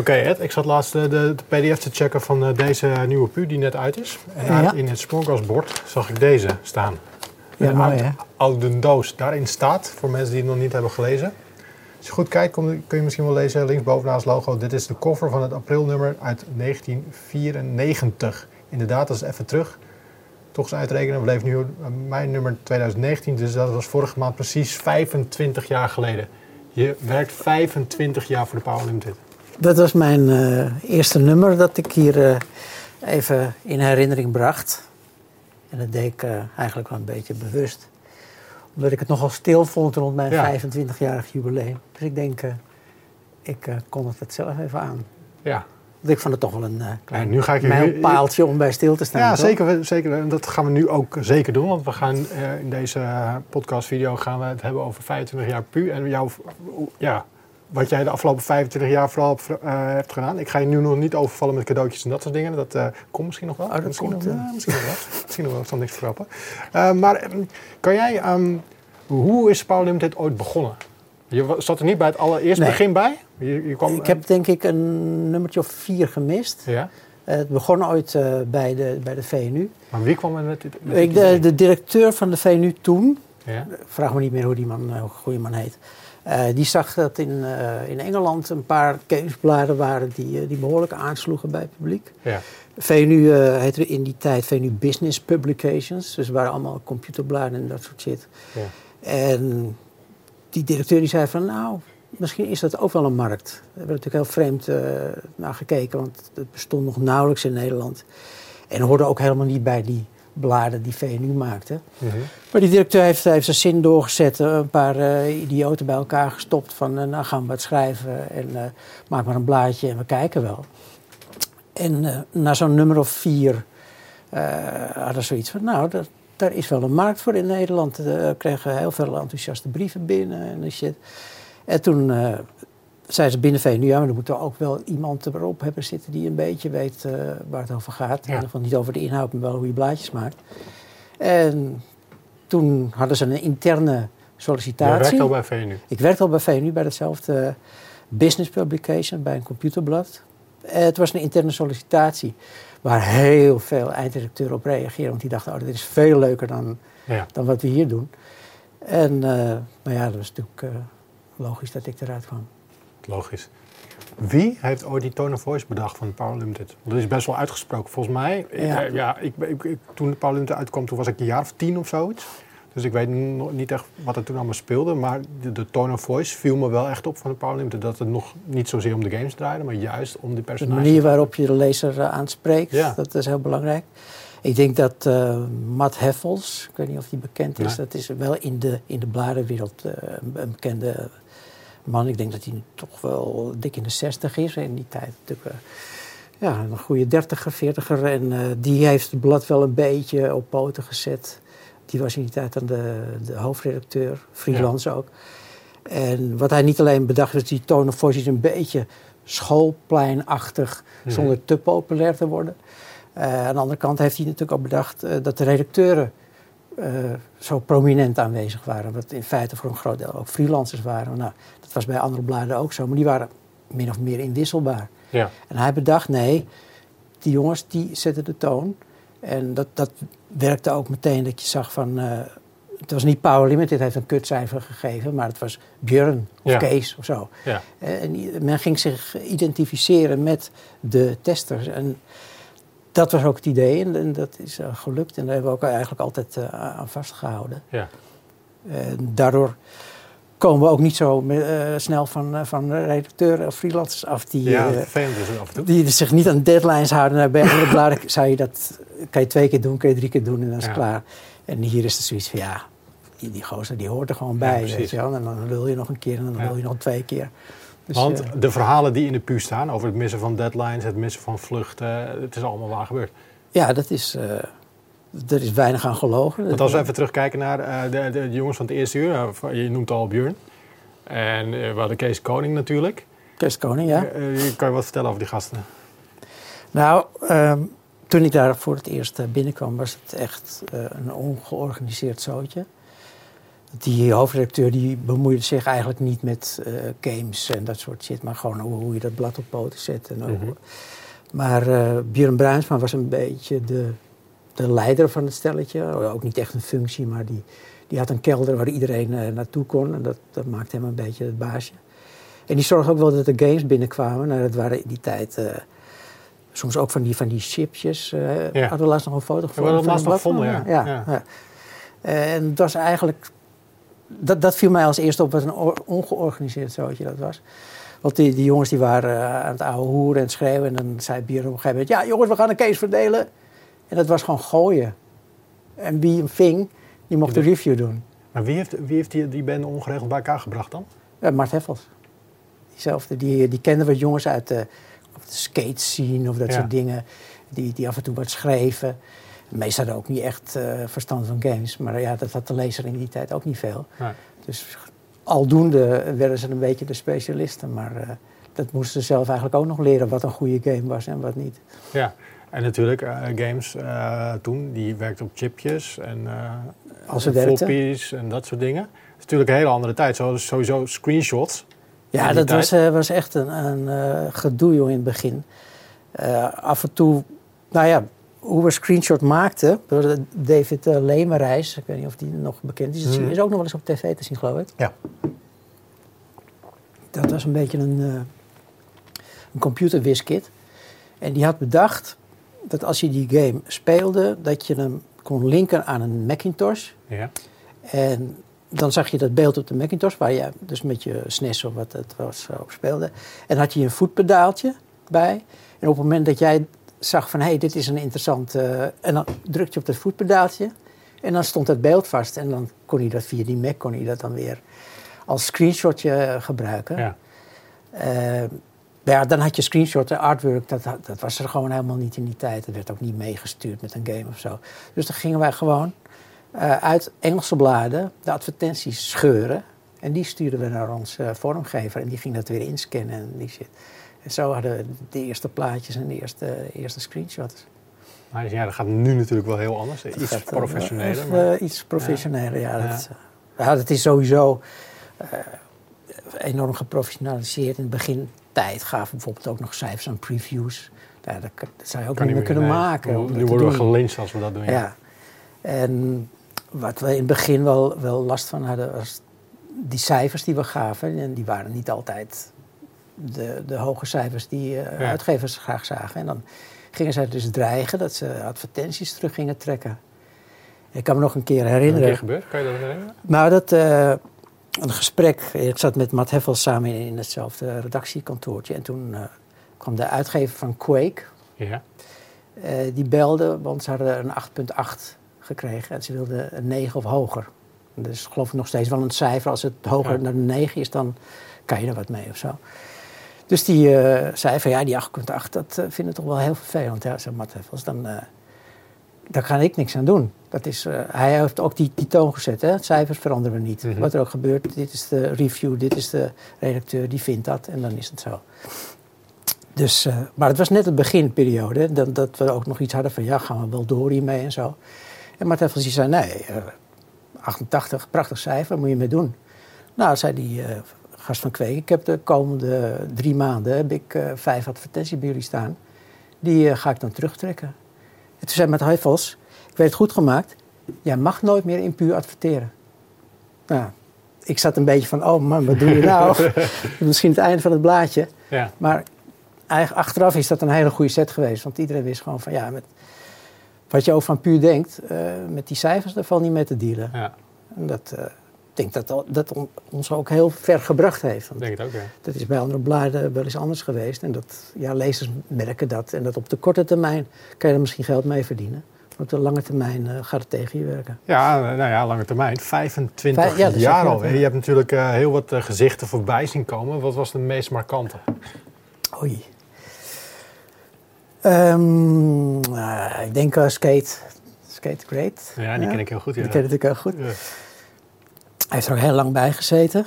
Oké Ed, ik zat laatst de, de, pdf te checken van uh, deze nieuwe pu die net uit is. En ja. in het spoorgasbord zag ik deze staan. Ja, mooi hè? Oude doos. Daarin staat, voor mensen die het nog niet hebben gelezen. Als je goed kijkt, kun je misschien wel lezen linksbovenaan het logo. Dit is de cover van het aprilnummer uit 1994. Inderdaad, dat is even terug. Toch eens uitrekenen. We leven nu mijn nummer 2019, dus dat was vorige maand precies 25 jaar geleden. Je werkt 25 jaar voor de Power Limited. Dat was mijn uh, eerste nummer dat ik hier uh, even in herinnering bracht. En dat deed ik uh, eigenlijk wel een beetje bewust. Omdat ik het nogal stil vond rond mijn ja. 25-jarig jubileum. Dus ik denk, ik kon het zelf even aan. Ja. Want ik vond het toch wel een klein ja, nu ga ik mijlpaaltje om bij stil te staan. Ja, zeker, zeker. En dat gaan we nu ook zeker doen. Want we gaan in deze podcastvideo gaan we het hebben over 25 jaar pu. En jouw, ja, wat jij de afgelopen 25 jaar vooral hebt, uh, hebt, gedaan. Ik ga je nu nog niet overvallen met cadeautjes en dat soort dingen. Dat uh, komt misschien nog wel. Oh, dat misschien, komt, nog, uh, misschien nog wel. misschien nog wel. Ik zal niks verklappen. maar um, kan jij... Um, hoe is Power Limited ooit begonnen? Je zat er niet bij het allereerste nee. begin bij? Je, je kwam, ik heb denk ik een nummertje of vier gemist. Ja? het begon ooit bij, de, bij de VNU. Maar wie kwam er met dit? Met ik, de, de, directeur van de VNU toen... Ja? Vraag me niet meer hoe die man, hoe goede man heet. Uh, die zag dat in, uh, in Engeland een paar kennisbladen waren die, uh, die behoorlijk aansloegen bij het publiek. Ja. VNU heette in die tijd VNU Business Publications. Dus er waren allemaal computerbladen en dat soort shit. Ja. En die directeur die zei van nou, misschien is dat ook wel een markt. Daar hebben we natuurlijk heel vreemd naar gekeken, want het bestond nog nauwelijks in Nederland. En hoorde ook helemaal niet bij die bladen die VNU maakte. Mm -hmm. Maar die directeur heeft, heeft zijn zin doorgezet, een paar uh, idioten bij elkaar gestopt van uh, nou gaan we het schrijven en uh, maak maar een blaadje en we kijken wel. En na zo'n nummer of vier hadden ze zoiets van nou, dat, daar is wel een markt voor in Nederland. We kregen heel veel enthousiaste brieven binnen en shit. En toen zei ze binnen VNU, ja, maar dan moet er ook wel iemand erop hebben zitten die een beetje weet uh, waar het over gaat. Ja. In ieder geval niet over de inhoud, maar wel hoe je blaadjes maakt. En toen hadden ze een interne sollicitatie. Je werkte al bij VNU? Ik werkte al bij VNU, bij hetzelfde business publication, bij een computerblad. En het was een interne sollicitatie waar heel veel einddirecteuren op reageerden. Want die dachten, oh, dit is veel leuker dan, ja. dan wat we hier doen. En uh, nou ja, dat was natuurlijk logisch dat ik eruit kwam. Logisch. Wie heeft ooit die tone of voice bedacht van Power Limited? Dat is best wel uitgesproken. Volgens mij, ja. ik, ja, ik, ik, toen de Power Limited uitkwam, toen was ik een jaar of tien of zoiets. Dus ik weet nog niet echt wat er toen allemaal speelde. Maar de, de tone of voice viel me wel echt op van de Power Limited. Dat het nog niet zozeer om de games draaide, maar juist om die personages. De manier waarop je de lezer uh, aanspreekt, ja. dat is heel belangrijk. Ik denk dat uh, Matt Heffels, ik weet niet of die bekend is, Nee. dat is wel in de, in de bladenwereld uh, een bekende man. Ik denk dat hij toch wel dik in de 60 is. In die tijd natuurlijk uh, ja, een goede dertiger, veertiger. En uh, die heeft het blad wel een beetje op poten gezet. Die was in die tijd dan de, de hoofdredacteur, freelance ja. ook. En wat hij niet alleen bedacht, was die tone of voice is een beetje schoolpleinachtig, Mhm. zonder te populair te worden. Uh, aan de andere kant heeft hij natuurlijk ook bedacht uh, dat de redacteuren uh, zo prominent aanwezig waren. Wat in feite voor een groot deel ook freelancers waren. Nou, dat was bij andere bladen ook zo, maar die waren min of meer inwisselbaar. Ja. En hij bedacht, nee, die jongens die zetten de toon. En dat, dat werkte ook meteen dat je zag van... Uh, het was niet Power Limited, heeft een kutcijfer gegeven, maar het was Björn of Ja. Kees of zo. Ja. En men ging zich identificeren met de testers. En dat was ook het idee en, en dat is uh, gelukt. En daar hebben we ook eigenlijk altijd uh, aan vastgehouden. Ja. En daardoor komen we ook niet zo uh, snel van, van redacteuren of freelancers af die, ja, is af en toe. die zich niet aan deadlines houden. Nou, bij andere bladen zou je dat, kan je twee keer doen, kan je drie keer doen en dan is het Ja. klaar. En hier is het zoiets van ja, die, die gozer die hoort er gewoon bij. precies. weet je wel. En dan lul je nog een keer en dan lul je nog twee keer. Dus, Want eh, de verhalen die in de pu staan over het missen van deadlines, het missen van vluchten, het is allemaal waar gebeurd. ja, dat is, eh, er is weinig aan gelogen. Want als we even terugkijken naar eh, de, de, jongens van het eerste uur, je noemt al Björn. En we hadden Kees Koning natuurlijk. Kerstkoning, ja. Eh, kan je wat vertellen over die gasten? Nou, ehm, toen ik daar voor het eerst binnenkwam, was het echt een ongeorganiseerd zootje. Die hoofdredacteur die bemoeide zich eigenlijk niet met uh, games en dat soort shit, maar gewoon hoe, hoe je dat blad op poten zet. En mm -hmm. Maar uh, Björn Bruinsma was een beetje de, de leider van het stelletje. Ook niet echt een functie, maar die, die had een kelder waar iedereen uh, naartoe kon. En dat, dat maakte hem een beetje het baasje. En die zorgde ook wel dat de games binnenkwamen. Nou, dat waren in die tijd uh, soms ook van die, van die chipjes. Uh, ja. Hadden we laatst nog een foto gevonden? We hadden laatst nog gevonden, ja. ja. ja. ja. En dat was eigenlijk... Dat, dat viel mij als eerste op wat een ongeorganiseerd zootje dat was. Want die, die jongens die waren uh, aan het ouwe hoeren en schreeuwen. En dan zei Bier op een gegeven moment... Ja, jongens, we gaan een case verdelen. En dat was gewoon gooien. En wie hem ving, die mocht de review doen. Maar wie heeft, wie heeft die, die band ongeregeld bij elkaar gebracht dan? Ja, Mart Heffels. Diezelfde, die, die kenden wat jongens uit de, skate scene of dat ja. soort dingen. Die, die af en toe wat schreven. Meestal hadden ook niet echt uh, verstand van games. Maar ja, dat had de lezer in die tijd ook niet veel. Nee. Dus aldoende werden ze een beetje de specialisten. Maar uh, dat moesten ze zelf eigenlijk ook nog leren wat een goede game was en wat niet. Ja, en natuurlijk uh, games toen, die werkten op chipjes en Als floppies en dat soort dingen. Het is natuurlijk een hele andere tijd. Zo, sowieso screenshots. Ja, dat was, was, echt een, een gedoe joh, in het begin. af en toe, nou ja, hoe we screenshot maakten, David uh, Lemerijs, ik weet niet of die nog bekend is, mm. is ook nog wel eens op tv te zien, geloof ik. Ja. Dat was een beetje een, uh, een computerwiskit. En die had bedacht dat als je die game speelde, dat je hem kon linken aan een Macintosh. Ja. En dan zag je dat beeld op de Macintosh, waar je dus met je SNES of wat het was op speelde. En had je een voetpedaaltje bij. En op het moment dat jij zag van hé, hey, dit is een interessant. Uh, en dan drukte je op dat voetpedaaltje en dan stond het beeld vast. En dan kon hij dat via die Mac kon hij dat dan weer als screenshotje gebruiken. Ja. Uh, ja, dan had je screenshot, artwork, dat, dat was er gewoon helemaal niet in die tijd. Dat werd ook niet meegestuurd met een game of zo. Dus dan gingen wij gewoon uh, uit Engelse bladen de advertenties scheuren. En die stuurden we naar onze vormgever en die ging dat weer inscannen en die shit. En zo hadden we de eerste plaatjes en de eerste, eerste screenshots. Maar ja, dat gaat nu natuurlijk wel heel anders. Iets gaat, professioneler. Uh, maar... iets professioneler, ja. ja. Dat, ja, dat is sowieso uh, enorm geprofessionaliseerd. In het begin tijd gaven bijvoorbeeld ook nog cijfers aan previews. Ja, dat, dat zou je ook kan niet meer kunnen nee. maken. Nu worden we gelinst als we dat doen. Ja. ja. En wat we in het begin wel, wel last van hadden, was die cijfers die we gaven. En die waren niet altijd de, de hoge cijfers die ja. uitgevers graag zagen. En dan gingen zij dus dreigen dat ze advertenties terug gingen trekken. Ik kan me nog een keer herinneren. Wat gebeurd? Kan je dat herinneren? Nou, dat, uh, een gesprek. Ik zat met Matt Heffels samen in hetzelfde redactiekantoortje. En toen uh, kwam de uitgever van Quake. Ja. die belde, want ze hadden een 8,8 gekregen. En ze wilden een 9 of hoger. Dus geloof ik nog steeds wel een cijfer. Als het hoger ja. naar de 9 is, dan kan je er wat mee of zo. Dus die uh, zei van ja, die 8,8, dat uh, vind ik toch wel heel vervelend. Ja, zei Matt Heffels, dan, uh, daar kan ik niks aan doen. Dat is, hij heeft ook die, die toon gezet, hè? cijfers veranderen we niet. Mm -hmm. Wat er ook gebeurt, dit is de review, dit is de redacteur, die vindt dat en dan is het zo. Dus, maar het was net de beginperiode, dat, dat we ook nog iets hadden van ja, gaan we wel door hiermee en zo. En Matt Heffels die zei nee, 88, prachtig cijfer, moet je mee doen. Nou, zei die gast van Kweek. Ik heb de komende drie maanden heb ik, uh, vijf advertenties bij jullie staan. Die uh, ga ik dan terugtrekken. En toen zei met Heifels, ik weet het goed gemaakt. Jij mag nooit meer in puur adverteren. Nou, ik zat een beetje van, oh man, wat doe je nou? Misschien het einde van het blaadje. Ja. Maar achteraf is dat een hele goede set geweest. Want iedereen wist gewoon van, ja, met, wat je ook van puur denkt, uh, met die cijfers, daar valt niet mee te dealen. Ja. En dat, denk dat dat ons ook heel ver gebracht heeft. Want denk het ook, ja. Dat is bij andere bladen wel eens anders geweest. En dat, ja, lezers merken dat. En dat op de korte termijn kan je er misschien geld mee verdienen. Maar op de lange termijn uh, gaat het tegen je werken. Ja, nou ja, lange termijn. 25 Vijf, ja, jaar al. Je hebt natuurlijk uh, heel wat uh, gezichten voorbij zien komen. Wat was de meest markante? Oei. Um, ik denk Skate. Skate Great. Ja, die ken ik heel goed. Ja. Die ken ik heel goed. Ja. Hij heeft er ook heel lang bij gezeten.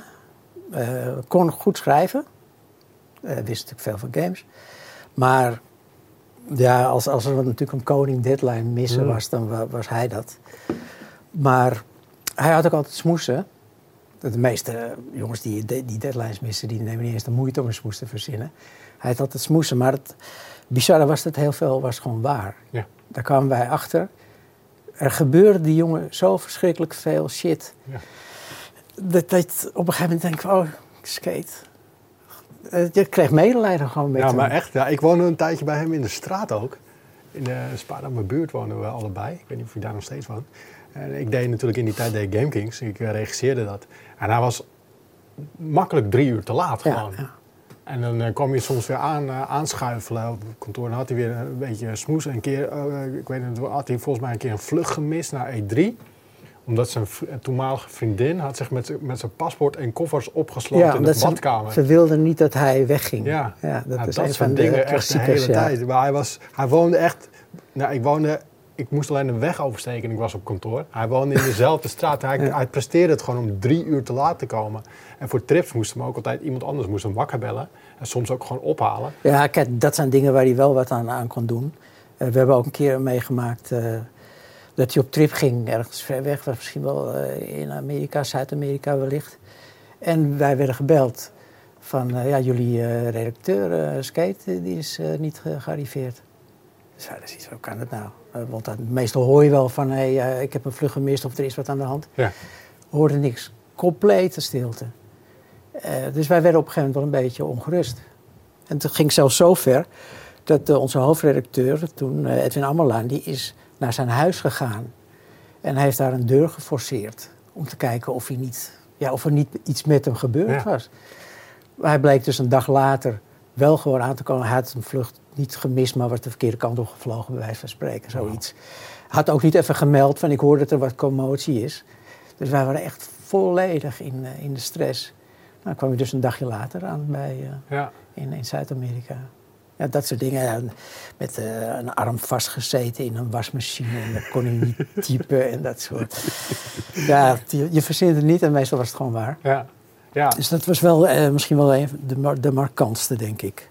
Uh, kon goed schrijven. Uh, wist natuurlijk veel van games. Maar ja, als, als er natuurlijk een koning deadline missen was, dan was hij dat. Maar hij had ook altijd smoesen. De meeste jongens die, die deadlines missen, die nemen niet eens de moeite om een smoes te verzinnen. Hij had altijd smoesen, maar het bizarre was dat heel veel was gewoon waar. Ja. Daar kwamen wij achter. Er gebeurde die jongen zo verschrikkelijk veel shit. Ja. Dat, dat op een gegeven moment denk ik, oh, skate. Eh, Je kreeg medelijden gewoon met Ja, hem. maar echt. Ja, ik woonde een tijdje bij hem in de straat ook. In de Spaardamme buurt woonden we allebei. Ik weet niet of hij daar nog steeds woont. En ik deed natuurlijk in die tijd deed ik Game Kings. Ik eh, regisseerde dat. En hij was makkelijk drie uur te laat gewoon. ja. En dan eh, kwam je soms weer aan, eh, aanschuifelen op het kantoor. Dan had hij weer een beetje smoes. Een keer, eh, ik weet niet, had hij volgens mij een keer een vlucht gemist naar E3. Omdat zijn v- toenmalige vriendin had zich met, met zijn paspoort en koffers opgesloten in de ze, badkamer. ze wilden niet dat hij wegging. Ja, dat Ja, is dat een soort van de dingen echt de hele tijd. Maar hij, was, hij woonde echt... Nou, ik woonde... Ik moest alleen de weg oversteken en ik was op kantoor. Hij woonde in dezelfde straat. Hij, presteerde het gewoon om drie uur te laat te komen. En voor trips moest hem ook altijd iemand anders moest hem wakker bellen. En soms ook gewoon ophalen. Ja, kijk, dat zijn dingen waar hij wel wat aan, aan kon doen. Eh, we hebben ook een keer meegemaakt eh, dat hij op trip ging, ergens ver weg, was misschien wel eh, in Amerika, Zuid-Amerika wellicht. En wij werden gebeld van, eh, ja, jullie eh, redacteur, eh, Skate, die is niet ge- gearriveerd. Dus ja, dat is iets, hoe kan dat nou? Want dan, meestal hoor je wel van, hé, hey, ik heb een vlug gemist of er is wat aan de hand. Ja. We hoorden niks. Complete stilte. Dus wij werden op een gegeven moment wel een beetje ongerust. En het ging zelfs zo ver dat onze hoofdredacteur, toen Edwin Ammerlaan, die is naar zijn huis gegaan. En hij heeft daar een deur geforceerd om te kijken of, hij niet, ja, of er niet iets met hem gebeurd Ja. was. Maar hij bleek dus een dag later wel gewoon aan te komen. Hij had een vlucht niet gemist, maar was de verkeerde kant op gevlogen, bij wijze van spreken, zoiets. Had ook niet even gemeld van ik hoor dat er wat commotie is. Dus wij waren echt volledig in, eh, in de stress. Nou, kwam je dus een dagje later aan bij, eh, Ja. in, in Zuid-Amerika. Ja, dat soort dingen. Met eh, een arm vastgezeten in een wasmachine en dan kon hij niet typen en dat soort. Ja, je, je verzint het niet en meestal was het gewoon waar. Ja. Ja. Dus dat was wel eh, misschien wel een van de, de markantste, denk ik.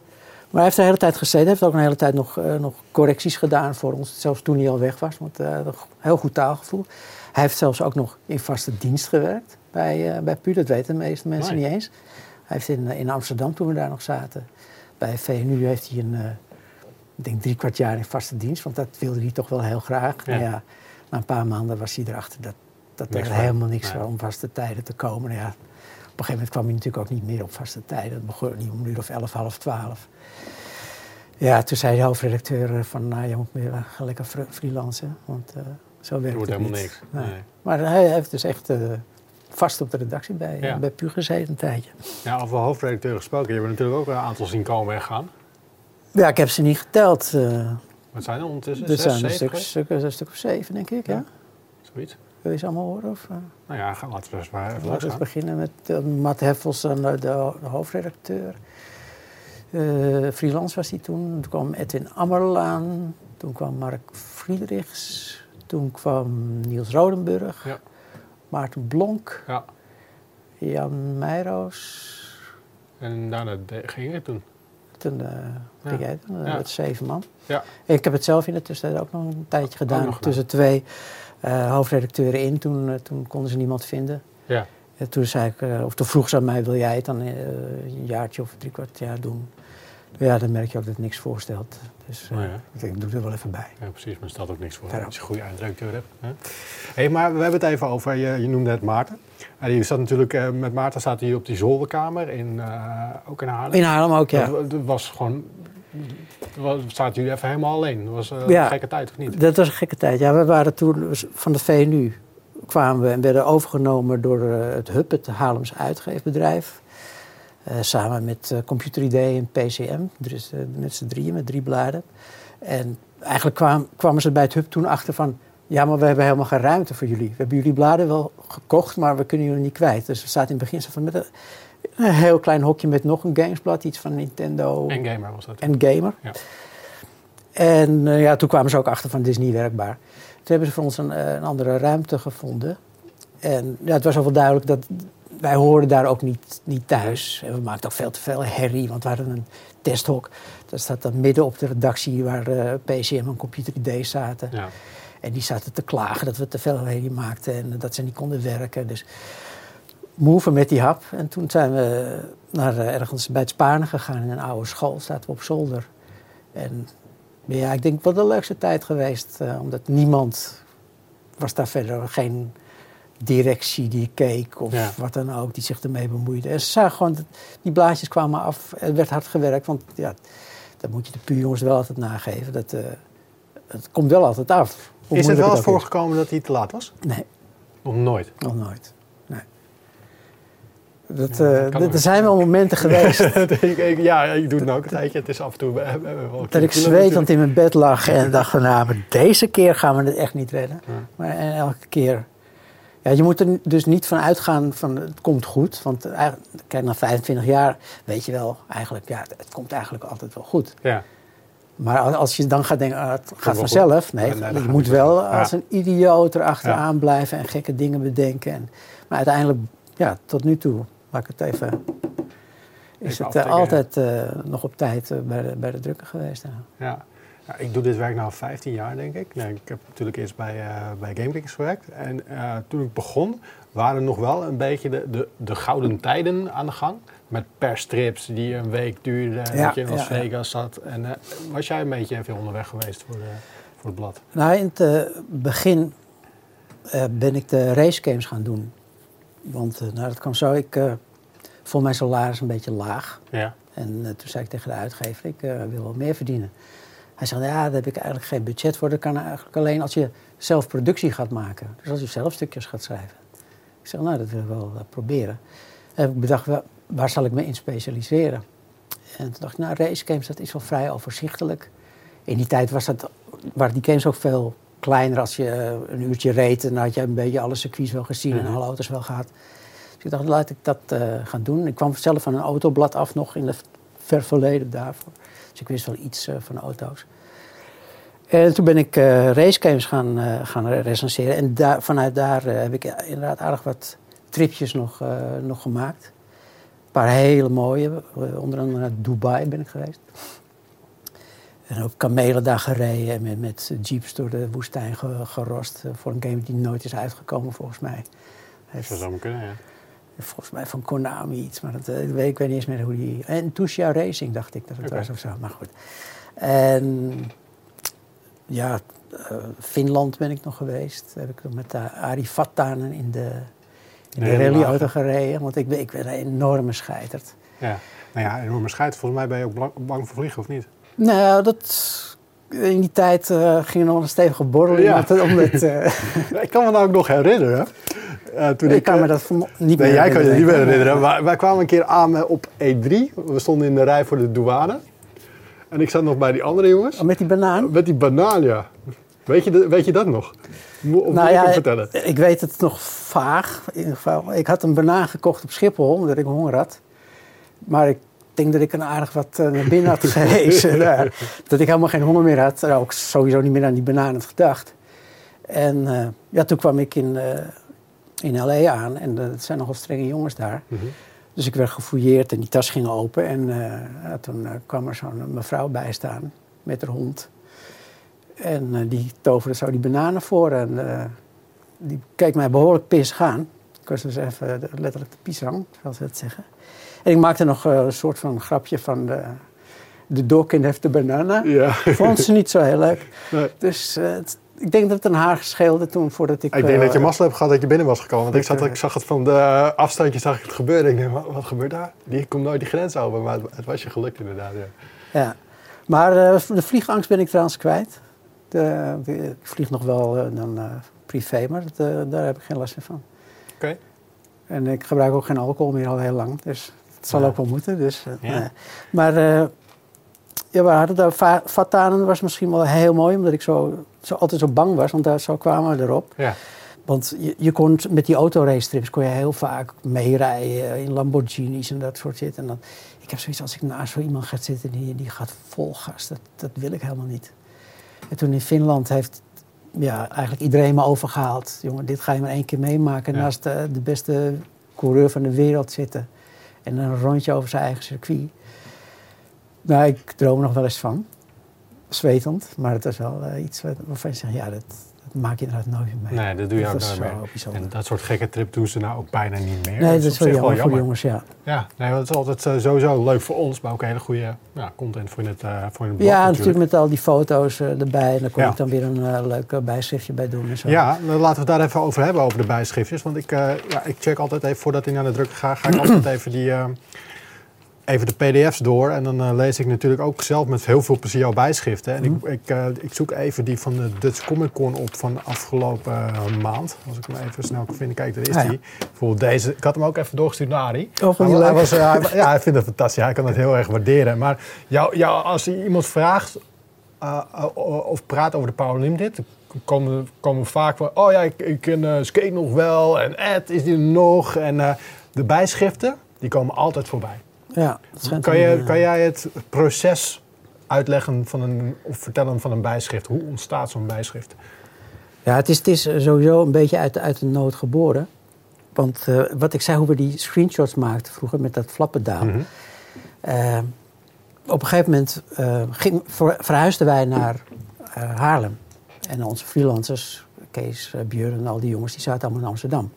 Maar hij heeft de hele tijd gezeten. Hij heeft ook een hele tijd nog, eh, nog correcties gedaan voor ons. Zelfs toen hij al weg was. Want een heel goed taalgevoel. Hij heeft zelfs ook nog in vaste dienst gewerkt. Bij, bij PU, dat weten de meeste mensen niet eens. Hij heeft in, in Amsterdam, toen we daar nog zaten. Bij VNU heeft hij een, eh, ik denk drie kwart jaar in vaste dienst. Want dat wilde hij toch wel heel graag. Ja. Na een paar maanden was hij erachter dat, dat Niks er helemaal niks was om vaste tijden te komen. Nou ja, op een gegeven moment kwam hij natuurlijk ook niet meer op vaste tijden. Het begon niet om een uur of elf, half twaalf. Ja, toen zei de hoofdredacteur eh, van, nou, je moet meer gaan lekker fr- freelancen. Want eh, zo werkt Er wordt het helemaal niet. niks. Nee. Nee. Maar hij heeft dus echt vast op de redactie bij, Ja. bij Pu gezeten een tijdje. Ja, over hoofdredacteur gesproken. Je hebt natuurlijk ook een aantal zien komen en gaan. Ja, ik heb ze niet geteld. eh Wat zijn er ondertussen? er zijn een stuk, een stuk of zeven, denk ik. Ja. Ja. Zoiets. Wil je ze allemaal horen? Of, eh? Nou ja, gaan, laten we eens maar even Laten we beginnen met eh, Matt Heffels, de, de hoofdredacteur. Freelance was hij toen. Toen kwam Edwin Ammerlaan. Toen kwam Mark Friedrichs. Toen kwam Niels Rodenburg. Ja. Maarten Blonk. Ja. Jan Meijroos. En daarna ging het toen. Toen Ja. ging jij toen, eh, Ja. met zeven man. Ja. Ik heb het zelf in de tussentijd ook nog een tijdje gedaan. tussen twee eh, hoofdredacteuren in. Toen, toen konden ze niemand vinden. Ja. En toen zei ik, of toen vroeg ze aan mij, wil jij het dan een jaartje of drie kwart jaar doen? Ja, dan merk je ook dat het niks voorstelt. Dus eh, Oh ja. ik denk, ik doe er wel even bij. Ja, precies, maar stelt ook niks voor Daarom. als je een goede eindredacteur hebt. Hè? Hey, maar we hebben het even over, je, je noemde het Maarten. En zat natuurlijk, eh, met Maarten zat hij op die zolderkamer, in, eh, ook in Haarlem. In Haarlem ook, ja. Dat, dat was gewoon, was, zaten jullie even helemaal alleen. Dat was Ja. een gekke tijd, of niet? Dat was een gekke tijd. Ja, we waren toen van de VNU kwamen we en werden overgenomen door het HUB, het Haarlems uitgeefbedrijf. Eh, samen met eh, Computer ID en PCM, dus eh, met z'n drieën, met drie bladen. En eigenlijk kwam, kwamen ze bij het HUB toen achter van... ja, maar we hebben helemaal geen ruimte voor jullie. We hebben jullie bladen wel gekocht, maar we kunnen jullie niet kwijt. Dus we zaten in het begin van met een, een heel klein hokje met nog een gamesblad, iets van Nintendo En gamer was dat. en gamer. Ja. En ja, toen kwamen ze ook achter van dit is niet werkbaar. Toen hebben ze voor ons een, een andere ruimte gevonden. En ja, het was al wel duidelijk dat wij hoorden daar ook niet, niet thuis. En we maakten ook veel te veel herrie, want we hadden een testhok. Dat staat dan midden op de redactie waar eh, PCM en Computer ID zaten. Ja. En die zaten te klagen dat we te veel herrie maakten en dat ze niet konden werken. Dus moeven met die hap. En toen zijn we naar eh, ergens bij het Spanen gegaan in een oude school. Zaten we op zolder. En ja, ik denk wel de leukste tijd geweest. eh, omdat niemand was daar verder geen directie die keek of Ja. wat dan ook, die zich ermee bemoeide. En ze zagen gewoon, dat die blaadjes kwamen af. Er werd hard gewerkt, want ja, dat moet je de puurjongens wel altijd nageven. Dat, eh, het komt wel altijd af. hoe Is het wel eens voorgekomen dat hij te laat was? Nee, Nog nooit. nog nooit. Nee. Dat, Ja, eh, er zijn wel momenten geweest ja, ik doe het nou ook een tijdje. Het is af en toe... dat ik kilo's zwetend in mijn bed lag en dacht van nou, maar deze keer gaan we het echt niet redden. Ja. Maar en elke keer. Ja, je moet er dus niet van uitgaan van het komt goed. Want kijk, na 25 jaar weet je wel eigenlijk, ja, het komt eigenlijk altijd wel goed. Ja. Maar als- je dan gaat denken, ah, het gaat vanzelf. Nee, je moet wel als een idioot erachteraan blijven en gekke dingen bedenken. En, maar uiteindelijk, ja, tot nu toe, laat ik het even... Is het eh, altijd eh, nog op tijd eh, bij, de, bij de drukker geweest. Ja. Ja. Ja, ik doe dit werk nu 15 jaar, denk ik. Nee, ik heb natuurlijk eerst bij, eh bij GameKings gewerkt. En eh, toen ik begon, waren nog wel een beetje de, de, de gouden tijden aan de gang. Met persstrips die een week duurden, Ja, dat je in Las ja. Vegas zat. En eh, was jij een beetje veel onderweg geweest voor, de, voor het blad? Nou, in het begin ben ik de racegames gaan doen. Want nou, dat kwam zo, ik vond mijn salaris een beetje laag. Ja. En toen zei ik tegen de uitgever, ik wil wel meer verdienen. Hij zei, ja, daar heb ik eigenlijk geen budget voor. Dat kan eigenlijk alleen als je zelf productie gaat maken. Dus als je zelf stukjes gaat schrijven. Ik zeg, nou, dat wil ik wel eh, proberen. En ik bedacht, wa- waar zal ik me in specialiseren? En toen dacht ik, nou, race games, dat is wel vrij overzichtelijk. In die tijd was dat, waren die games ook veel kleiner. Als je eh, een uurtje reed, dan had je een beetje alle circuits wel gezien en Mhm. alle auto's wel gehad. Dus ik dacht, laat ik dat eh, gaan doen. Ik kwam zelf van een autoblad af nog in het ver verleden daarvoor. Dus ik wist wel iets eh, van auto's. En toen ben ik eh racegames gaan, eh, gaan recenseren. En vanuit daar heb ik inderdaad aardig wat tripjes nog, nog gemaakt. Een paar hele mooie. Onder andere naar Dubai ben ik geweest. En ook kamelen daar gereden en met, met jeeps door de woestijn ge- gerost. voor een game die nooit is uitgekomen volgens mij. Dat zou maar kunnen, ja. Volgens mij van Konami iets, maar dat, eh, ik, weet, ik weet niet eens meer hoe die... En Tushia Racing dacht ik dat het was of zo, maar goed. En ja, eh, Finland ben ik nog geweest. Heb ik met de Ari Vatanen in de, in De de rallyauto gereden. Want ik ben, ik ben een enorme scheiterd. ja. Nou ja, enorme scheid. Volgens mij ben je ook bang voor vliegen, of niet? Nou, dat... In die tijd eh, ging er nog een stevige borrel in. Ja. Omdat, eh, ik kan me nou ook nog herinneren. eh, toen ik kan me dat niet meer Nee, jij kan je niet meer herinneren. Maar wij kwamen een keer aan op E3. We stonden in de rij voor de douane. En ik zat nog bij die andere jongens. Oh, met die banaan? Met die banaan, ja. Weet je, weet je dat nog? Mo- Of moet Nou ja, vertellen? Ik weet het nog vaag. In ieder geval. Ik had een banaan gekocht op Schiphol, omdat ik honger had. Maar ik denk dat ik een aardig wat eh, naar binnen had gehezen daar. Dat ik helemaal geen honger meer had. Ook sowieso niet meer aan die banaan had gedacht. En eh, ja, toen kwam ik in, eh, in L.A. aan. En het zijn nogal strenge jongens daar. Mhm. Dus ik werd gefouilleerd en die tas ging open. En ja, toen kwam er zo'n mevrouw bij staan met haar hond. En die toverde zo die bananen voor. En die keek mij behoorlijk pissig aan. Ik was dus even letterlijk de pisang, zoals ze dat zeggen. En ik maakte nog eh, een soort van grapje van de, de dog in heeft de banana. Ja. Vond ze niet zo heel leuk. Nee. Dus eh, ik denk dat het een haar scheelde toen voordat ik... Ik denk eh, dat je mazzel hebt gehad dat je binnen was gekomen. Want ik, zat, ik zag het van de afstandje zag ik het gebeuren. Ik denk, wat, wat gebeurt daar? Die komt nooit die grens over. Maar het, het was je gelukt inderdaad. Ja. Ja, maar de vliegangst ben ik trouwens kwijt. De, ik vlieg nog wel dan privé, maar dat, daar heb ik geen last meer van. Oké. En ik gebruik ook geen alcohol meer al heel lang, dus het zal ook wel moeten. Dus, eh, nee. Maar eh, ja, we hadden daar Va- Vatanen was misschien wel heel mooi, omdat ik zo, zo altijd zo bang was, want daar, zo kwamen we erop. Ja. Want je, je kon met die autoracetrips kon je heel vaak meerijden in Lamborghinis en dat soort shit. En dan, ik heb zoiets als ik naast zo iemand ga zitten die, die gaat vol gas, dat, dat wil ik helemaal niet. En toen in Finland heeft ja, eigenlijk iedereen me overgehaald. Jongen, dit ga je maar één keer meemaken Ja. naast de, de beste coureur van de wereld zitten. En een rondje over zijn eigen circuit. Nou, ik droom nog wel eens van. Zwetend, maar het is wel eh, iets waarvan je zegt, ja, dat, maak je inderdaad nooit meer mee. Nee, dat doe je Dat ook is nooit zo meer. bijzonder. En dat soort gekke trip doen ze nou ook bijna niet meer. Nee, dat is op wel jammer, voor de jongens, ja. Ja, nee, het is altijd eh, sowieso leuk voor ons, maar ook hele goede ja, content voor in het, eh voor het blog Ja, natuurlijk. natuurlijk met al die foto's eh, erbij. En daar kon Ja. ik dan weer een leuk bijschriftje bij doen en zo. Ja, dan laten we het daar even over hebben, over de bijschriftjes. Want ik, ja, ik check altijd even, voordat ik naar de drukker ga, ga ik altijd even, die, even de pdf's door. En dan eh, lees ik natuurlijk ook zelf met heel veel plezier jouw bijschriften. En ik, ik, eh, ik zoek even die van de Dutch Comic Con op van de afgelopen eh, maand. Als ik hem even snel kan vinden. Kijk, daar is Ah, ja. die. Bijvoorbeeld deze. Ik had hem ook even doorgestuurd naar Arie. Oh, Hij- was, hij- ja, hij vindt het fantastisch. Hij kan het heel erg waarderen. Maar jou, jou, als iemand vraagt of praat over de Paralympic, komen, komen vaak van, oh ja, ik, ik ken skate nog wel en Ed is die nog. En de bijschriften, die komen altijd voorbij. Ja, dat schijnt Kan, je, eh, kan jij het proces uitleggen van een, of vertellen van een bijschrift? Hoe ontstaat zo'n bijschrift? Ja, het is, het is sowieso een beetje uit, uit de nood geboren. Want eh, wat ik zei, hoe we die screenshots maakten vroeger met dat flappendaal. Mhm. Eh, op een gegeven moment ging, ver- verhuisden wij naar Haarlem. En onze freelancers, Kees, uh, Björn en al die jongens, die zaten allemaal in Amsterdam.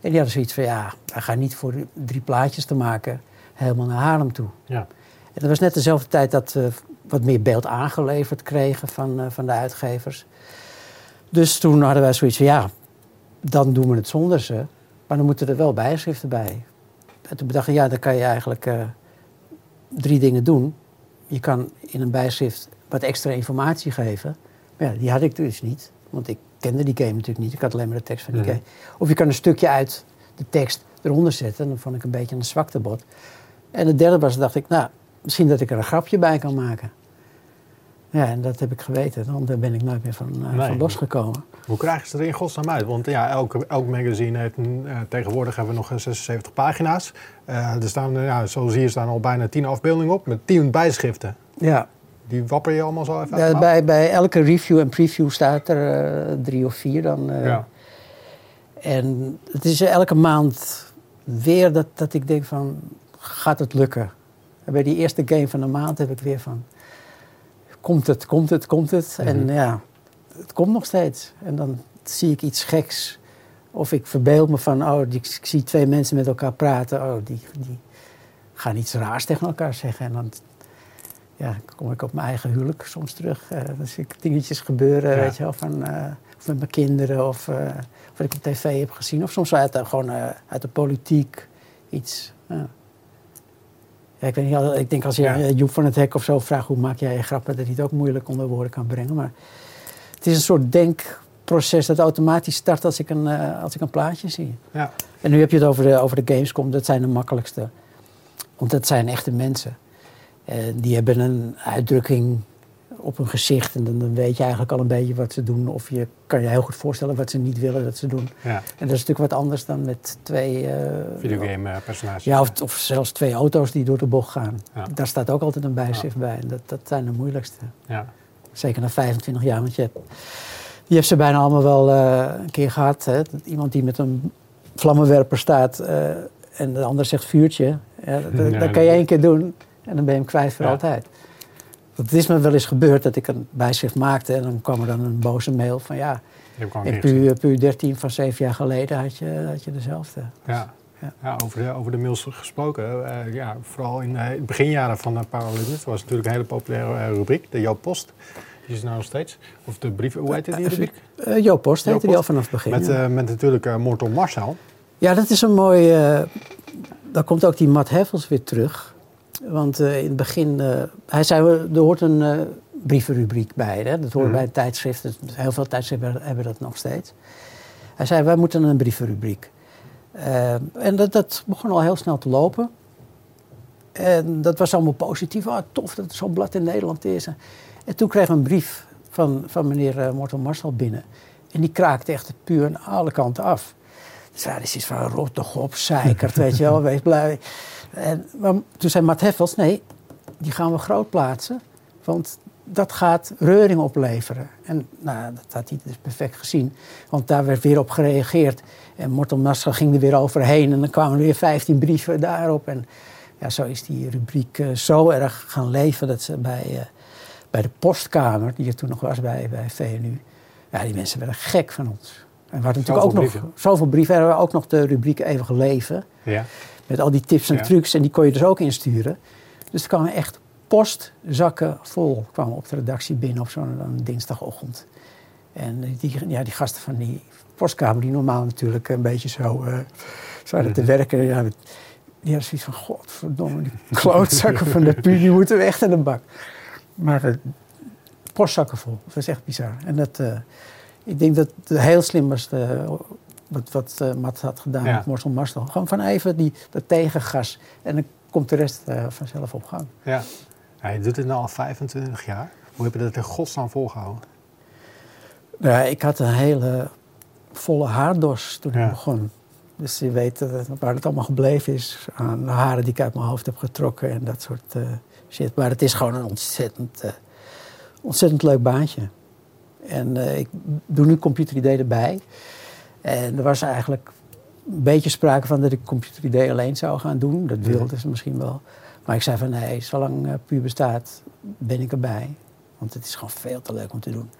En die hadden zoiets van, ja, wij gaan niet voor drie plaatjes te maken helemaal naar Haarlem toe. Ja. En dat was net dezelfde tijd dat we wat meer beeld aangeleverd kregen van, eh, van de uitgevers. Dus toen hadden wij zoiets van, ja, dan doen we het zonder ze. Maar dan moeten er wel bijschriften bij. En toen bedacht ik, ja, dan kan je eigenlijk eh, drie dingen doen. Je kan in een bijschrift wat extra informatie geven. Maar ja, die had ik dus niet. Want ik kende die game natuurlijk niet. Ik had alleen maar de tekst van die Mhm. game. Of je kan een stukje uit de tekst eronder zetten. En dan vond ik een beetje een zwaktebod. En het derde was, dacht ik, nou, misschien dat ik er een grapje bij kan maken. Ja, en dat heb ik geweten. Want daar ben ik nooit meer van, eh, Nee. van losgekomen. Hoe krijgen ze er in godsnaam uit? Want ja, elk, elk magazine heeft een, eh, tegenwoordig hebben we nog eh, 76 pagina's. Eh, er staan, ja, zoals hier staan al bijna 10 afbeeldingen op met 10 bijschriften. Ja, Die wapper je allemaal zo even Ja, uit? bij, bij elke review en preview staat er drie of vier dan. Ja. En het is elke maand weer dat, dat ik denk van, gaat het lukken? En bij die eerste game van de maand heb ik weer van, komt het, komt het, komt het? En Mhm. ja, het komt nog steeds. En dan zie ik iets geks. Of ik verbeeld me van, oh, die- ik zie twee mensen met elkaar praten. Oh, die, die gaan iets raars tegen elkaar zeggen. En dan ja, kom ik op mijn eigen huwelijk soms terug. Eh, dan zie ik dingetjes gebeuren, Ja. weet je wel, van, eh, of met mijn kinderen. Of eh, wat ik op tv heb gezien. Of soms uit, de- gewoon uit de politiek iets. Ja. Ja, ik, weet niet, al- ik denk als je Ja. eh, Joep van het Hek of zo vraagt... hoe maak jij je grappen, dat hij het ook moeilijk onder woorden kan brengen. Maar het is een soort denkproces dat automatisch start als ik een, eh, als ik een plaatje zie. Ja. En nu heb je het over de, over de Gamescom. Dat zijn de makkelijkste. Want dat zijn echte mensen. Eh, die hebben een uitdrukking op hun gezicht. En dan, dan weet je eigenlijk al een beetje wat ze doen. Of je kan je heel goed voorstellen wat ze niet willen dat ze doen. ja. En dat is natuurlijk wat anders dan met twee... eh, Videogame eh, personages. Ja, of, of zelfs twee auto's die door de bocht gaan. Ja. Daar staat ook altijd een bijschrift bij. En dat, dat zijn de moeilijkste. Ja. Zeker na 25 jaar. Want je hebt, je hebt ze bijna allemaal wel eh, een keer gehad. Hè? Iemand die met een vlammenwerper staat en de ander zegt vuurtje. Dat, dat kan je één keer doen en dan ben je hem kwijt voor altijd. Het is me wel eens gebeurd dat ik een bijschrift maakte en dan kwam er dan een boze mail van ja, in keer gezien. PU, PU 13 van zeven jaar geleden had je, had je dezelfde. Ja. Ja. Ja, over, de, over de mails gesproken. eh, ja, vooral in eh, de beginjaren van de Paralympics was natuurlijk een hele populaire eh, rubriek, de Joop Post. Die is nou nog steeds. Of de brief, hoe heet die Even- rubriek? Eh Joop Post heette die al vanaf het begin. Met, ja. eh, met natuurlijk eh, Mortal Marcel. Ja, dat is een mooi. eh dan komt ook die Matt Heffels weer terug. Want eh, in het begin. eh, hij zei: er hoort een eh, brievenrubriek bij. Hè? Dat hoort Mhm. bij tijdschriften. Heel veel tijdschriften hebben dat nog steeds. Hij zei: wij moeten een brievenrubriek. En dat, dat begon al heel snel te lopen. En dat was allemaal positief. Ah, tof dat er zo'n blad in Nederland is. En toen kreeg ik een brief van, van meneer Mortel Marcel binnen. En die kraakte echt puur aan alle kanten af. Dus ja, is iets van rot toch op, zeikert, weet je wel, wees blij. En, maar toen zei Matt Heffels, nee, die gaan we groot plaatsen. Want dat gaat reuring opleveren. En nou, dat had hij dus perfect gezien. Want daar werd weer op gereageerd. En Mortel Marcel ging er weer overheen. En dan kwamen er weer 15 brieven daarop. En ja, zo is die rubriek eh, zo erg gaan leven... dat ze bij, eh, bij de postkamer, die er toen nog was bij, bij VNU... Ja, die mensen werden gek van ons. En we hadden natuurlijk ook nog zoveel brieven. En we ook nog de rubriek Eeuwige Leven. Ja. Met al die tips en Ja. trucs. En die kon je dus ook insturen. Dus er kwamen echt postzakken vol kwamen op de redactie binnen op zo'n dinsdagochtend. En die, ja, die gasten van die postkamer, die normaal natuurlijk een beetje zo eh zouden te Mhm. werken. Ja, die hadden zoiets van, godverdomme, die klootzakken van de pu, die moeten we echt in de bak. Maar eh, postzakken vol, dat was echt bizar. En dat, eh, ik denk dat het heel slim was wat, wat eh, Matt had gedaan Ja. met Morsel Marstel. Gewoon van even die, dat tegengas en dan komt de rest eh, vanzelf op gang. Ja. Ja, je doet dit nu al 25 jaar. Hoe heb je dat in godsnaam volgehouden? Nou Ja, ik had een hele volle haardos toen Ja. ik begon. Dus je weet eh, waar het allemaal gebleven is aan de haren die ik uit mijn hoofd heb getrokken en dat soort shit. Maar het is gewoon een ontzettend, ontzettend leuk baantje. En ik doe nu computeridee erbij. En er was eigenlijk een beetje sprake van dat ik computeridee alleen zou gaan doen. Dat wilden ze misschien wel. Maar ik zei van nee, zolang uh, puur bestaat, ben ik erbij. Want het is gewoon veel te leuk om te doen.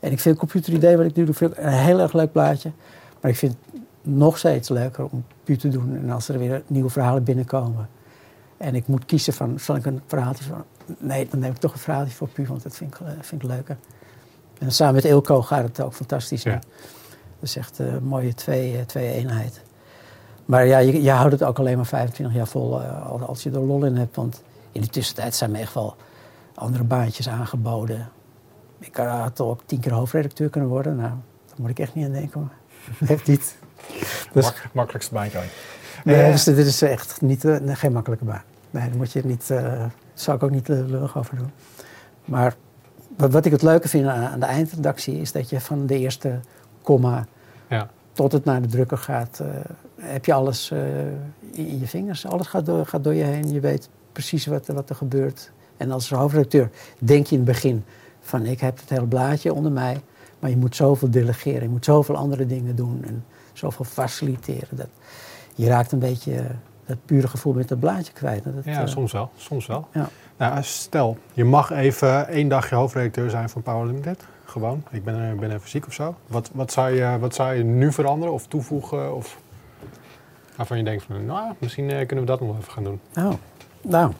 En ik vind computeridee, wat ik nu doe, een heel erg leuk plaatje. Maar ik vind het nog steeds leuker om puur te doen. En als er weer nieuwe verhalen binnenkomen. En ik moet kiezen van, zal ik een verhaaltje van... Nee, dan neem ik toch een verhaaltje voor puur, want dat vind ik, eh, vind ik leuker. En samen met Ilko gaat het ook fantastisch. Ja. Dat is echt een mooie twee, eh, twee eenheid. Maar ja, je, je houdt het ook alleen maar 25 jaar vol eh, als- je er lol in hebt. Want in de tussentijd zijn me echt wel andere baantjes aangeboden. Ik had ook tien keer hoofdredacteur kunnen worden. Nou, daar moet ik echt niet aan denken. Maar heeft niet. Dus, Mak- makkelijkste ooit. nee, Eh, dus dit is echt niet, eh, geen makkelijke baan. Nee, daar moet je niet, eh, daar zou ik ook niet eh, lullig over doen. Maar wat, wat ik het leuke vind aan, aan de eindredactie is dat je van de eerste komma Ja. tot het naar de drukker gaat, eh, heb je alles eh, in, in je vingers. Alles gaat door, gaat door je heen. Je weet precies wat, er- wat er gebeurt. En als hoofdredacteur denk je in het begin van ik heb het hele blaadje onder mij. Maar je moet zoveel delegeren. Je moet zoveel andere dingen doen. En zoveel faciliteren. Dat, je raakt een beetje eh, dat pure gevoel met dat blaadje kwijt. Dat, Ja, soms wel. Soms wel. Ja. Nou, stel, je mag even één dagje hoofdredacteur zijn van Power Limited. Gewoon. Ik ben, er- ben even ziek of zo. Wat, wat, zou je, wat zou je nu veranderen of toevoegen? Of waarvan je denkt van, nou, misschien eh, kunnen we dat nog even gaan doen. Oh, nou.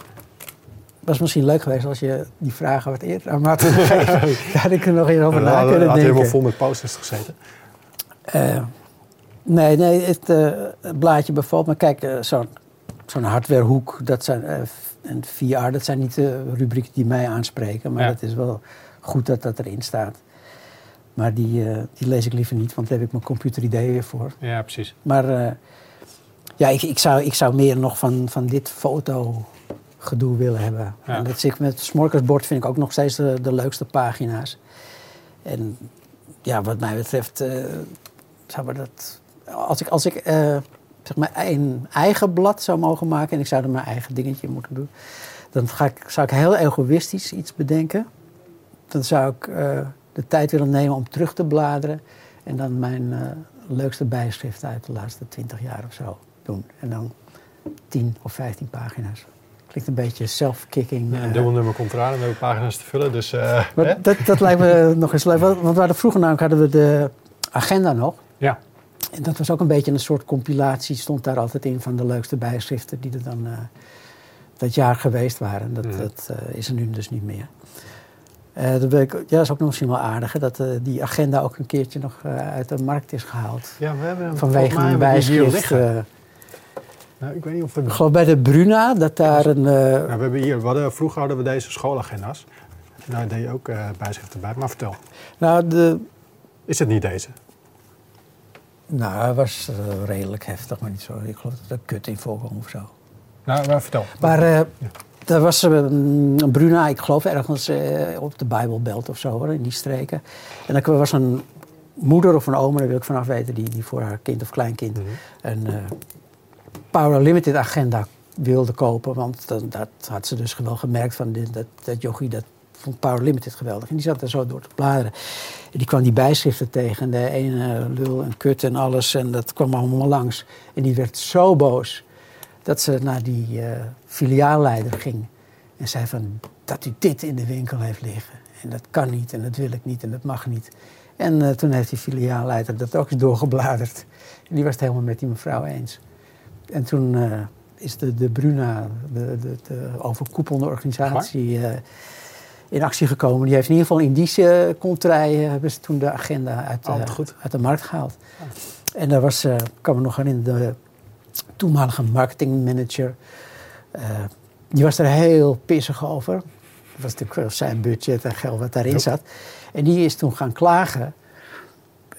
was misschien leuk geweest als je die vragen wat eerder aan me had gegeven. Daar had ik er nog eens over na kunnen had denken. helemaal vol met posters gezeten. Eh, nee, nee, het, eh, blaadje bevalt me. Kijk, eh, zo'n zo'n hardwarehoek dat zijn, eh, en VR, dat zijn niet de rubrieken die mij aanspreken. Maar Ja. het is wel goed dat dat erin staat. Maar die, eh, die lees ik liever niet, want daar heb ik mijn computeridee weer voor. Ja, precies. Maar eh, ja, ik, ik, zou, ik zou meer nog van, van dit fotogedoe willen hebben. Ja. En dat zit met het smorkersbord vind ik ook nog steeds de, de leukste pagina's. En ja, wat mij betreft, eh, zou dat. Als ik, als ik zeg maar een eigen blad zou mogen maken en ik zou er mijn eigen dingetje moeten doen, dan ga ik, zou ik heel egoïstisch iets bedenken. Dan zou ik eh, de tijd willen nemen om terug te bladeren en dan mijn eh, leukste bijschrift uit de laatste twintig jaar of zo doen. En dan 10 of 15 pagina's. Klinkt een beetje self-kicking. Ja, eh, een dubbelnummer komt eraan we hebben pagina's te vullen. Dus, maar dat, dat lijkt me nog eens leuk. Want we hadden vroeger namelijk hadden we de agenda nog. Ja. En dat was ook een beetje een soort compilatie. Stond daar altijd in van de leukste bijschriften die er dan dat jaar geweest waren. Dat, Mhm. dat is er nu dus niet meer. Eh, dat, ik, ja, dat is ook nog misschien wel aardig. hè, dat eh, die agenda ook een keertje nog eh, uit de markt is gehaald. ja, we hebben hem Vanwege een bijschrift. Nou, ik weet niet of we... ik geloof bij de Bruna dat daar een. Nou, we hebben hier, we hadden, vroeger hadden we deze schoolagenda's. En daar deed je ook eh bijschriften bij. Maar vertel, nou, de, is het niet deze? nou, hij was redelijk heftig, maar niet zo. Ik geloof dat er kut in voorkwam of zo. Nou, maar vertel. Maar er was een Bruna, ik geloof ergens eh, op de Bijbelbelt of zo, hoor, in die streken. En er was een moeder of een oma, daar wil ik vanaf weten, die, die voor haar kind of kleinkind Mhm. een eh, Power Limited agenda wilde kopen. Want dat, dat had ze dus wel gemerkt van dit, dat, dat jochie, dat vond Power Limited geweldig. En die zat er zo door te bladeren. En die kwam die bijschriften tegen. En de ene lul en kut en alles. En dat kwam allemaal langs. En die werd zo boos dat ze naar die eh, filiaalleider ging. En zei van, dat u dit in de winkel heeft liggen. En dat kan niet en dat wil ik niet en dat mag niet. En uh, toen heeft die filiaalleider dat ook eens doorgebladerd. En die was het helemaal met die mevrouw eens. En toen uh, is de, de Bruna, de, de, de overkoepelende organisatie, uh, in actie gekomen. Die heeft in ieder geval in die contrai hebben ze toen de agenda uit, oh, uit de markt gehaald. En daar was, ik kan me nog herinneren, de toenmalige marketingmanager. die was er heel pissig over. Dat was natuurlijk zijn budget en geld wat daarin zat. En die is toen gaan klagen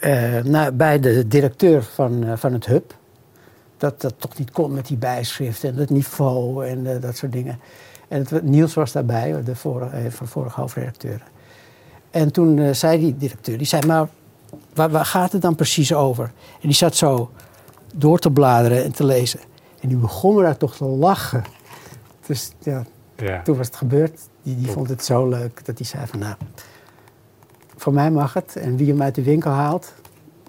uh, naar, bij de directeur van, uh, van het hub. Dat dat toch niet kon met die bijschriften en het niveau en dat soort dingen. En het, Niels was daarbij, de vorige, van vorige hoofdredacteur. En toen zei die directeur, die zei, maar waar, waar, gaat het dan precies over? En die zat zo door te bladeren en te lezen. En die begon daar toch te lachen. Dus ja, ja. toen was het gebeurd. Die, die vond het zo leuk dat hij zei van, nou, voor mij mag het. En wie hem uit de winkel haalt,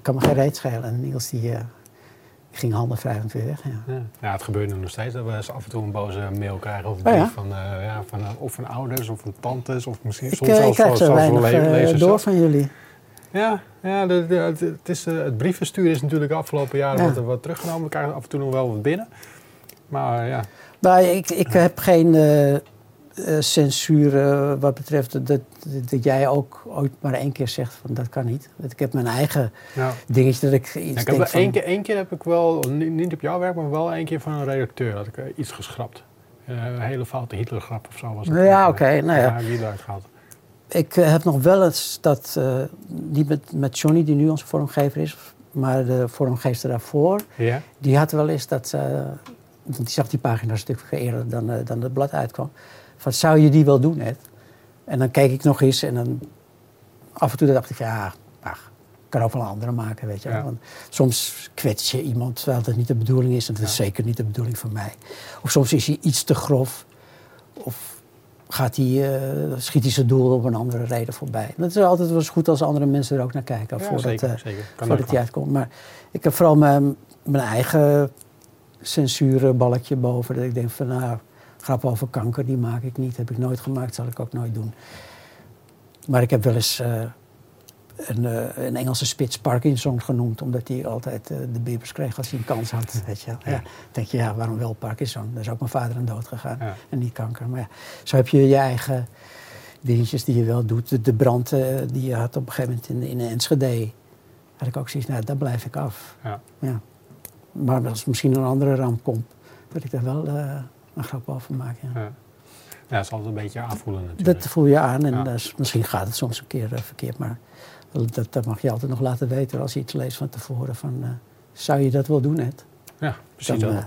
kan me geen reet schelen. En Niels die, uh, ging handen vrij weer weg. Ja. Ja. ja. het gebeurt nog steeds dat we eens af en toe een boze mail krijgen. Of een brief van, uh, ja, van, uh, of van ouders of van tantes. Of misschien ik, soms zelfs ik krijg zo weinig door van jullie. Ja, ja de, de, het, het, is, het brievensturen is natuurlijk de afgelopen jaren wat, wat teruggenomen. We krijgen af en toe nog wel wat binnen. Maar ja. Maar ik, ik heb geen uh, censuur uh, wat betreft dat, dat, dat, jij ook ooit maar één keer zegt van dat kan niet. Dat ik heb mijn eigen ja. dingetje dat ik iets ja, ik denk heb van... één keer, één keer heb ik wel, niet op jouw werk, maar wel één keer van een redacteur had ik uh, iets geschrapt. een hele foute Hitlergrap of zo was het. Ja, oké. Okay, nou ja. wie eruit gehaald. Ik heb nog wel eens dat, niet met, met Johnny die nu onze vormgever is, maar de vormgever daarvoor, ja. die had wel eens dat, die zag die pagina een stuk eerder dan, dan het blad uitkwam van zou je die wel doen, Ed? En dan keek ik nog eens en dan af en toe dacht ik, ja, ach, kan ook wel een andere maken, weet je. Ja. Want soms kwets je iemand terwijl dat niet de bedoeling is. En dat is zeker niet de bedoeling van mij. Of soms is hij iets te grof. Of gaat hij, uh, schiet hij zijn doel op een andere reden voorbij. Dat is altijd wel eens goed als andere mensen er ook naar kijken. Ja, voordat, zeker, uh, zeker. voordat hij uitkomt. Maar ik heb vooral mijn, mijn eigen censuurballetje boven. Dat ik denk van, nou, Grappen over kanker, die maak ik niet. Heb ik nooit gemaakt, zal ik ook nooit doen. Maar ik heb wel eens uh, een, uh, een, Engelse spits Parkinson genoemd, omdat hij altijd uh, de bibbers kreeg als hij een kans had. Weet je. Ja. Ja, denk je, ja, waarom wel Parkinson? Daar is ook mijn vader aan dood gegaan ja. en niet kanker. Maar ja, zo heb je je eigen dingetjes die je wel doet. De, de brand die je had op een gegeven moment in, in Enschede, had ik ook zoiets, nou, daar blijf ik af. Ja. Maar als misschien een andere ramp komt, dat ik daar wel een grap over maken. Ja. Ja. dat is altijd een beetje aanvoelen natuurlijk. Dat voel je aan en ja. misschien gaat het soms een keer uh, verkeerd, maar dat, dat, mag je altijd nog laten weten als je iets leest van tevoren. Van, uh, zou je dat wel doen, Ed? Ja, precies Dan, uh,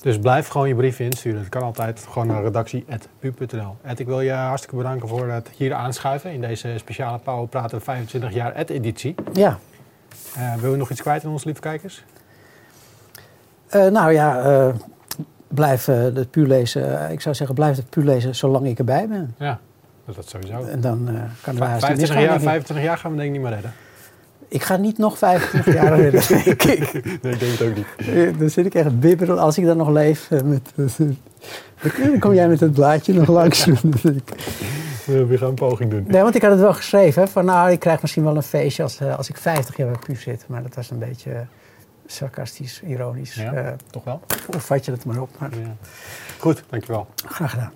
dus blijf gewoon je brief insturen. Dat kan altijd gewoon naar redactie.pu.nl. Ed, ik wil je hartstikke bedanken voor het hier aanschuiven in deze speciale Pauw Praten 25 jaar Ed-editie. Ja. wil je nog iets kwijt aan onze lieve kijkers? nou ja, blijf het puur lezen. ik zou zeggen, blijf het puur lezen zolang ik erbij ben. Ja, dat sowieso. En dan uh, kan er 25 jaar, 25 jaar gaan we denk ik niet meer redden. Ik ga niet nog 25 jaar redden, denk ik. Nee, ik denk het ook niet. Dan zit ik echt bibberen als ik dan nog leef. Met, dan kom jij met het blaadje nog langs. We gaan een poging doen. Nee, want ik had het wel geschreven. Van nou, ik krijg misschien wel een feestje als, als ik 50 jaar bij PU zit. Maar dat was een beetje sarcastisch, ironisch. Ja, uh, toch wel? Of vat je het maar op. Maar... Ja. Goed, dankjewel. Graag gedaan.